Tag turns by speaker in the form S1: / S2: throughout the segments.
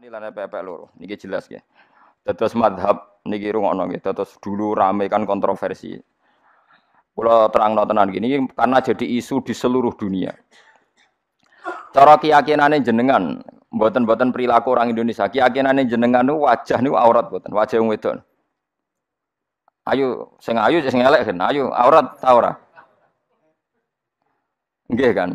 S1: Ini lana pepek loro, niki jelas ya. Terus madhab niki rungokno nggih, terus dulu rame kan kontroversi. Kalau terang tenan gini karena jadi isu di seluruh dunia. Cara keyakinannya jenengan, buatan-buatan perilaku orang Indonesia, keyakinannya jenengan itu wajah nih aurat buatan, wajah yang wedon. Ayo, sing ayu sing elek kan, ayo aurat ta ora? Nggih kan.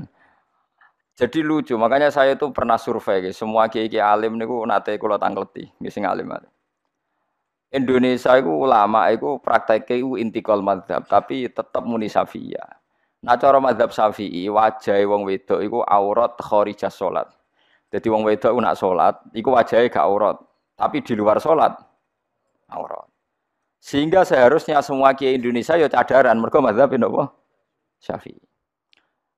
S1: Jadi lucu, makanya saya itu pernah survei, gitu. semua kiai kiai alim niku nate kula tangkleti, nggih sing alim alim. Indonesia itu ulama itu praktek itu intikal madhab, tapi tetap muni safiyah. Nah cara madhab syafi'i wajah wong wedok itu aurat khorijah sholat. Jadi wong wedok itu nak sholat, itu wajahnya gak aurat. Tapi di luar sholat, aurat. Sehingga seharusnya semua kiai Indonesia ya cadaran, mereka madhab apa? Syafi'i.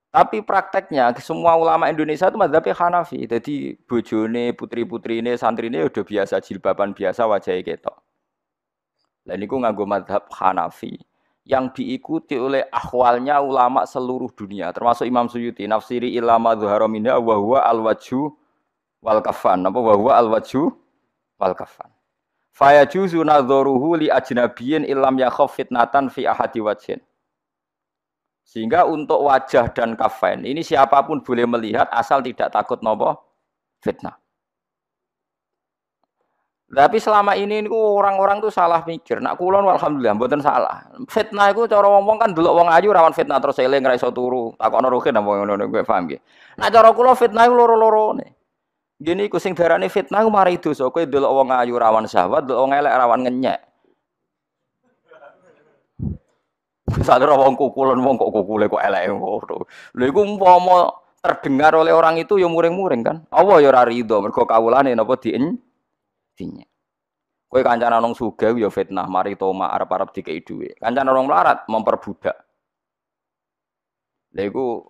S1: Tapi prakteknya semua ulama Indonesia itu madhabnya Hanafi. Jadi bojone, putri-putri ini, santri ini udah biasa jilbaban biasa wajahnya ketok. Dan itu nganggo madhab Hanafi yang diikuti oleh akhwalnya ulama seluruh dunia termasuk Imam Suyuti nafsiri ilama dhuhara minha wa huwa al wajhu wal kafan apa wa huwa al wajhu wal kafan fayajuzu nadharuhu li ajnabiyyin illam yakhaf fitnatan fi ahadi wajhin sehingga untuk wajah dan kafain ini siapa pun boleh melihat asal tidak takut nopo fitnah. Tapi selama ini orang-orang tuh salah mikir. Nak kulon alhamdulillah mboten salah. Fitnah itu cara ngomong kan dulu wong ayu rawan fitnah terus eling ra iso turu. Takono rukin apa ngono gue paham nggih. Nak cara kula fitnah loro nih. Gini ku sing darane fitnah ku mari dosa. Kowe delok wong ayu rawan syahwat, delok wong elek rawan ngenyek. Misalnya wong kukulan wong kok kukule kok elek ngono. Lha iku umpama terdengar oleh orang itu ya muring-muring kan. Allah ya ora rido mergo kawulane napa dien dinya. Kowe kancanan wong sugih ya fitnah mari toma arep-arep dikei dhuwit. Kancanan wong melarat memperbudak. Lha iku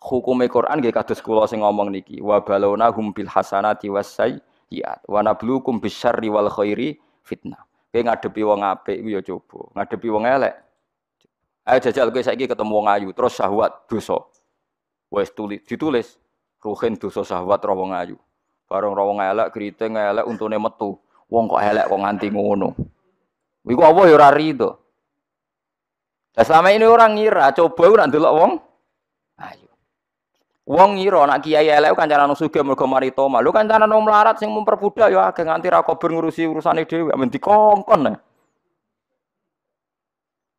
S1: hukume Quran nggih kados kula sing ngomong niki wa balona hum bil hasanati was sayyiat wa nabluukum bisyarri wal khairi fitnah. Kowe ngadepi wong apik ya coba, ngadepi wong elek Ayo jajal kowe saiki ketemu wong ayu terus syahwat dosa. Wes tulis ditulis ruhin dosa syahwat ro wong ayu. Bareng ro wong elek kriting elek untune metu. Wong kok elek kok nganti ngono. Iku apa ya ora rido. Lah selama ini orang ngira coba ora ndelok wong ayu. Wong ngira nak kiai elek kancanan sugih mergo mari toma. Lu kancanan wong melarat sing memperbudak ya ageng nganti ra kober ngurusi urusane dhewe men dikongkon.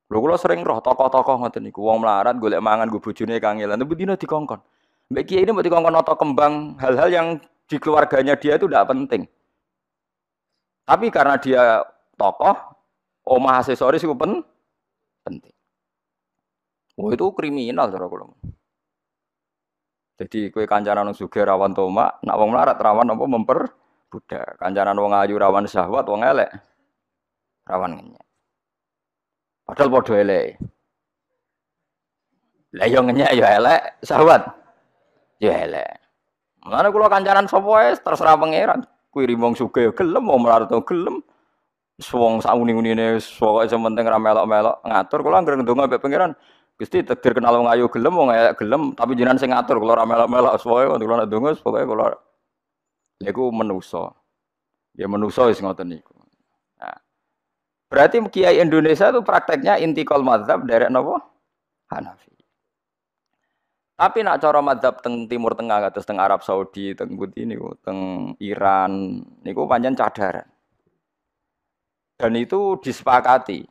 S1: Lho kula sering roh tokoh-tokoh ngoten niku wong melarat golek mangan go bojone kangelan tapi dina dikongkon. Mbak Kiai ini mau dikongkon atau kembang hal-hal yang di keluarganya dia itu tidak penting. Tapi karena dia tokoh, omah aksesoris itu pen penting. Oh itu kriminal cara kula. Jadi kue kancanan wong sugih rawan toma, nak wong melarat rawan apa memper budak. Kancanan wong ayu rawan syahwat, wong elek rawan ngenyek. Padahal podo elek. Lah yo ngenyek yo elek, sahabat. Yo elek. Mana kula kancanan sapa wae terserah pangeran. Kuwi rimong sugih gelem, mau melarat gelem. Wong sauni-unine pokoke sementing ra melok-melok ngatur kula anggere ndonga mbek pangeran. Gusti takdir kenal wong ayu gelem, wong elek gelem, tapi jenengan sing ngatur kula ra melok-melok pokoke kula ndonga pokoke kula Lha iku menusa. Ya menusa wis ngoten niku. Berarti kiai Indonesia itu prakteknya intikal madhab dari nopo Hanafi. Tapi nak cara madhab teng Timur Tengah atau teng Arab Saudi, teng Budi ini, teng Iran, niku panjang cadaran. Dan itu disepakati.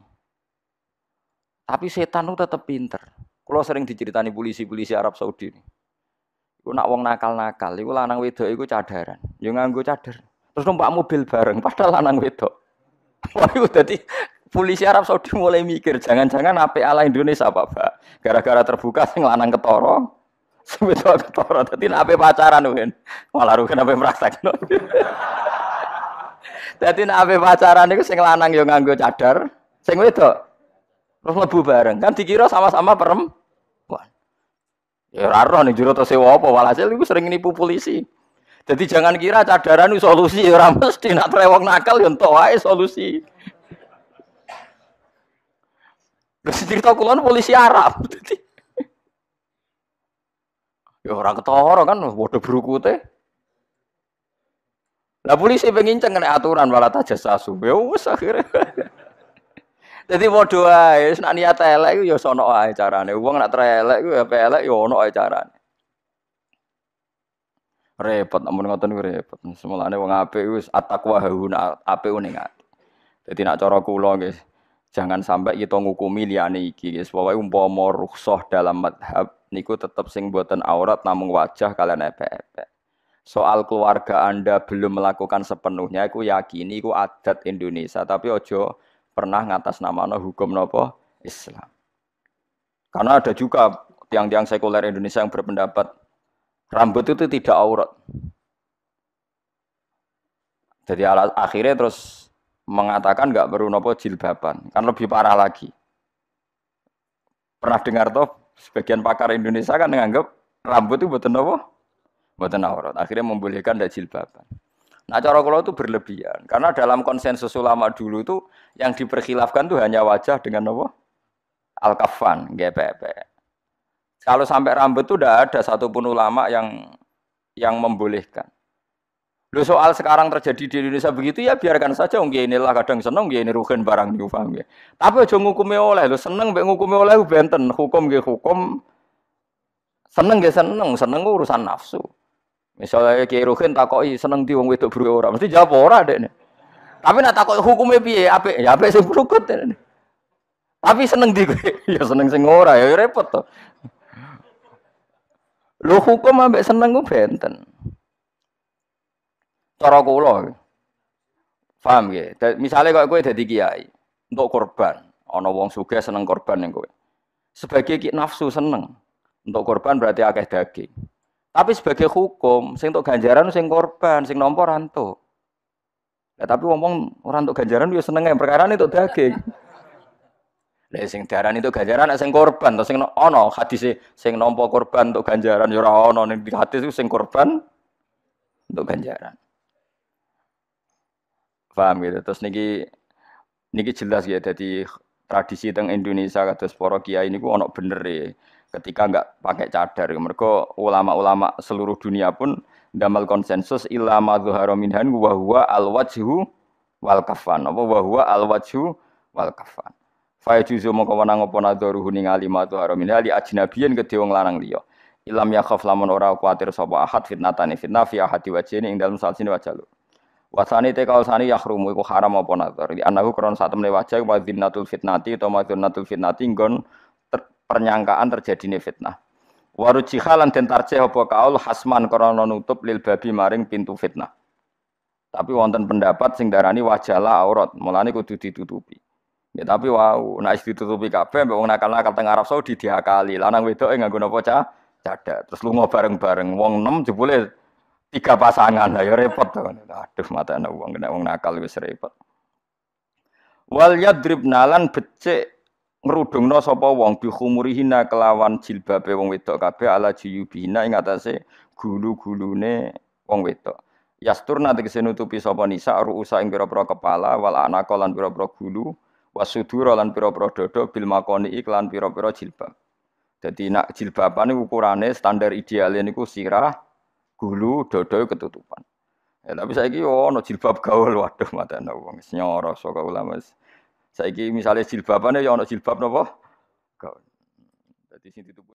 S1: Tapi setan itu tetap pinter. Kalau sering diceritani polisi-polisi Arab Saudi ini. Iku nak wong nakal-nakal, iku lanang wedok iku cadaran. Yo nganggo cadar. Terus numpak mobil bareng padahal lanang wedok. Itu jadi polisi Arab Saudi mulai mikir, jangan-jangan apa ala Indonesia apa pak? Gara-gara terbuka sing lanang ketoro, sebetulnya ketoro. Jadi apa pacaran kan? Malah rugen apa merasa Jadi apa pacaran itu sing lanang yang nganggo cadar, sing wedok terus lebu bareng. Kan dikira sama-sama perempuan. Ya raro nih juru sewa apa walhasil itu sering nipu polisi. Jadi jangan kira cadaran itu solusi ya ora mesti nak trewong nakal ya entuk wae solusi. Terus cerita kulon polisi Arab. ya orang ketara kan bodoh berukute. Lah polisi pengen kena aturan malah tajasasu. Ya wis akhirnya. Jadi padha wae, nek niat elek iku ya sono ae carane. Wong nek elek iku ya elek ya ono ae carane. Repot amun ngoten niku repot. Semulane wong apik wis at-taqwa hauna apik ning ati. Dadi nek cara kula nggih jangan sampai kita ngukumi liyane iki guys. Pokoke umpama rukhsah dalam madhab niku tetep sing boten aurat namung wajah kalian epek-epek. Soal keluarga Anda belum melakukan sepenuhnya, aku yakin itu adat Indonesia. Tapi ojo pernah ngatas nama no hukum nopo Islam. Karena ada juga tiang-tiang sekuler Indonesia yang berpendapat rambut itu tidak aurat. Jadi akhirnya terus mengatakan nggak perlu nopo jilbaban, kan lebih parah lagi. Pernah dengar toh sebagian pakar Indonesia kan menganggap rambut itu buatan nopo, buatan aurat. Akhirnya membolehkan ada jilbaban. Nah cara kalau itu berlebihan karena dalam konsensus ulama dulu itu yang diperkhilafkan tuh hanya wajah dengan apa? Al kafan, GPP. Kalau sampai rambut itu tidak ada satupun ulama yang yang membolehkan. Lo soal sekarang terjadi di Indonesia begitu ya biarkan saja mungkin inilah kadang seneng ini rugen barang nih paham ya. Tapi aja ngukumi oleh lo seneng mbek ngukumi oleh benten hukum ge hukum seneng ge seneng seneng urusan nafsu. Misalnya Kiai Ruhin takoki seneng di wong wedok buru ora, mesti jawab ora dek. Tapi nak takoki hukumnya piye? Apik, ya apik sing brukut. Tapi seneng di kowe, ya seneng sing ora, ya repot to. Lu hukum ambek seneng ku benten. Cara kula. Paham ya? Misalnya kok kowe dadi kiai untuk korban, ana wong sugih seneng korban ning kowe. Sebagai ki nafsu seneng. Untuk korban berarti akeh daging. Tapi sebagai hukum, sing untuk ganjaran sing korban, sing nompo ranto. Ya, tapi ngomong orang untuk ganjaran dia seneng yang perkara itu daging. Lah sing diarani itu ganjaran sing korban, terus sing ono hadis sing nompo korban untuk ganjaran ya ora ono ning hadis sing korban untuk ganjaran. Paham gitu. Terus niki niki jelas ya jadi tradisi teng Indonesia kados para kiai niku ono bener ya ketika nggak pakai cadar. Mereka ulama-ulama seluruh dunia pun damal konsensus ilama zuhara minhan wa huwa al wajhu wal kafan. Apa wa huwa al wajhu wal kafan. Fa juzu mongko wenang apa nadharuhu ningali ma zuhara minha li ajnabiyin kedhe wong lanang liya. Ilam yakhaf lamun ora kuatir sapa ahad fitnatane fitnah fi ahadi wajhini ing dalem salsine wajah lu. Wasani te kausani yahrumu iku haram apa nazar. Di anaku kron satemne wajah wa fitnati utawa dzinnatul fitnati nggon pernyangkaan terjadi fitnah. Waru jihalan dan tarjih apa kaul hasman karena nutup lil babi maring pintu fitnah. Tapi wonten pendapat sing darani wajalah aurat, mulane kudu ditutupi. Ya tapi wow, nek ditutupi kabeh mbek wong nakal-nakal teng Arab Saudi diakali. Lanang wedoke nganggo napa cah? Cadak. Terus lunga bareng-bareng wong 6 jebule tiga pasangan. Ya repot to. Aduh matane wong kena wong nakal wis repot. Wal yadrib nalan becik ngrudungno sapa wong bi khumurihina kelawan jilbabe wong wedok kabeh ala jiyubina ing atase gulu-gulune wong wedok. Yasturna tegese nutupi sapa nisa ruusa ing pira-pira kepala wal anaka lan pira-pira gulu wasudura lan pira-pira dada bil makoni iklan pira-pira jilbab. Jadi nak jilbaban ukurane standar ideal niku sirah, gulu, dada ketutupan. Ya, tapi saya kira oh, no jilbab gaul, waduh mata wong nyoro saka ulama. Saiki misalnya jilbaban ya ono jilbab napa? Gaun. Dadi sing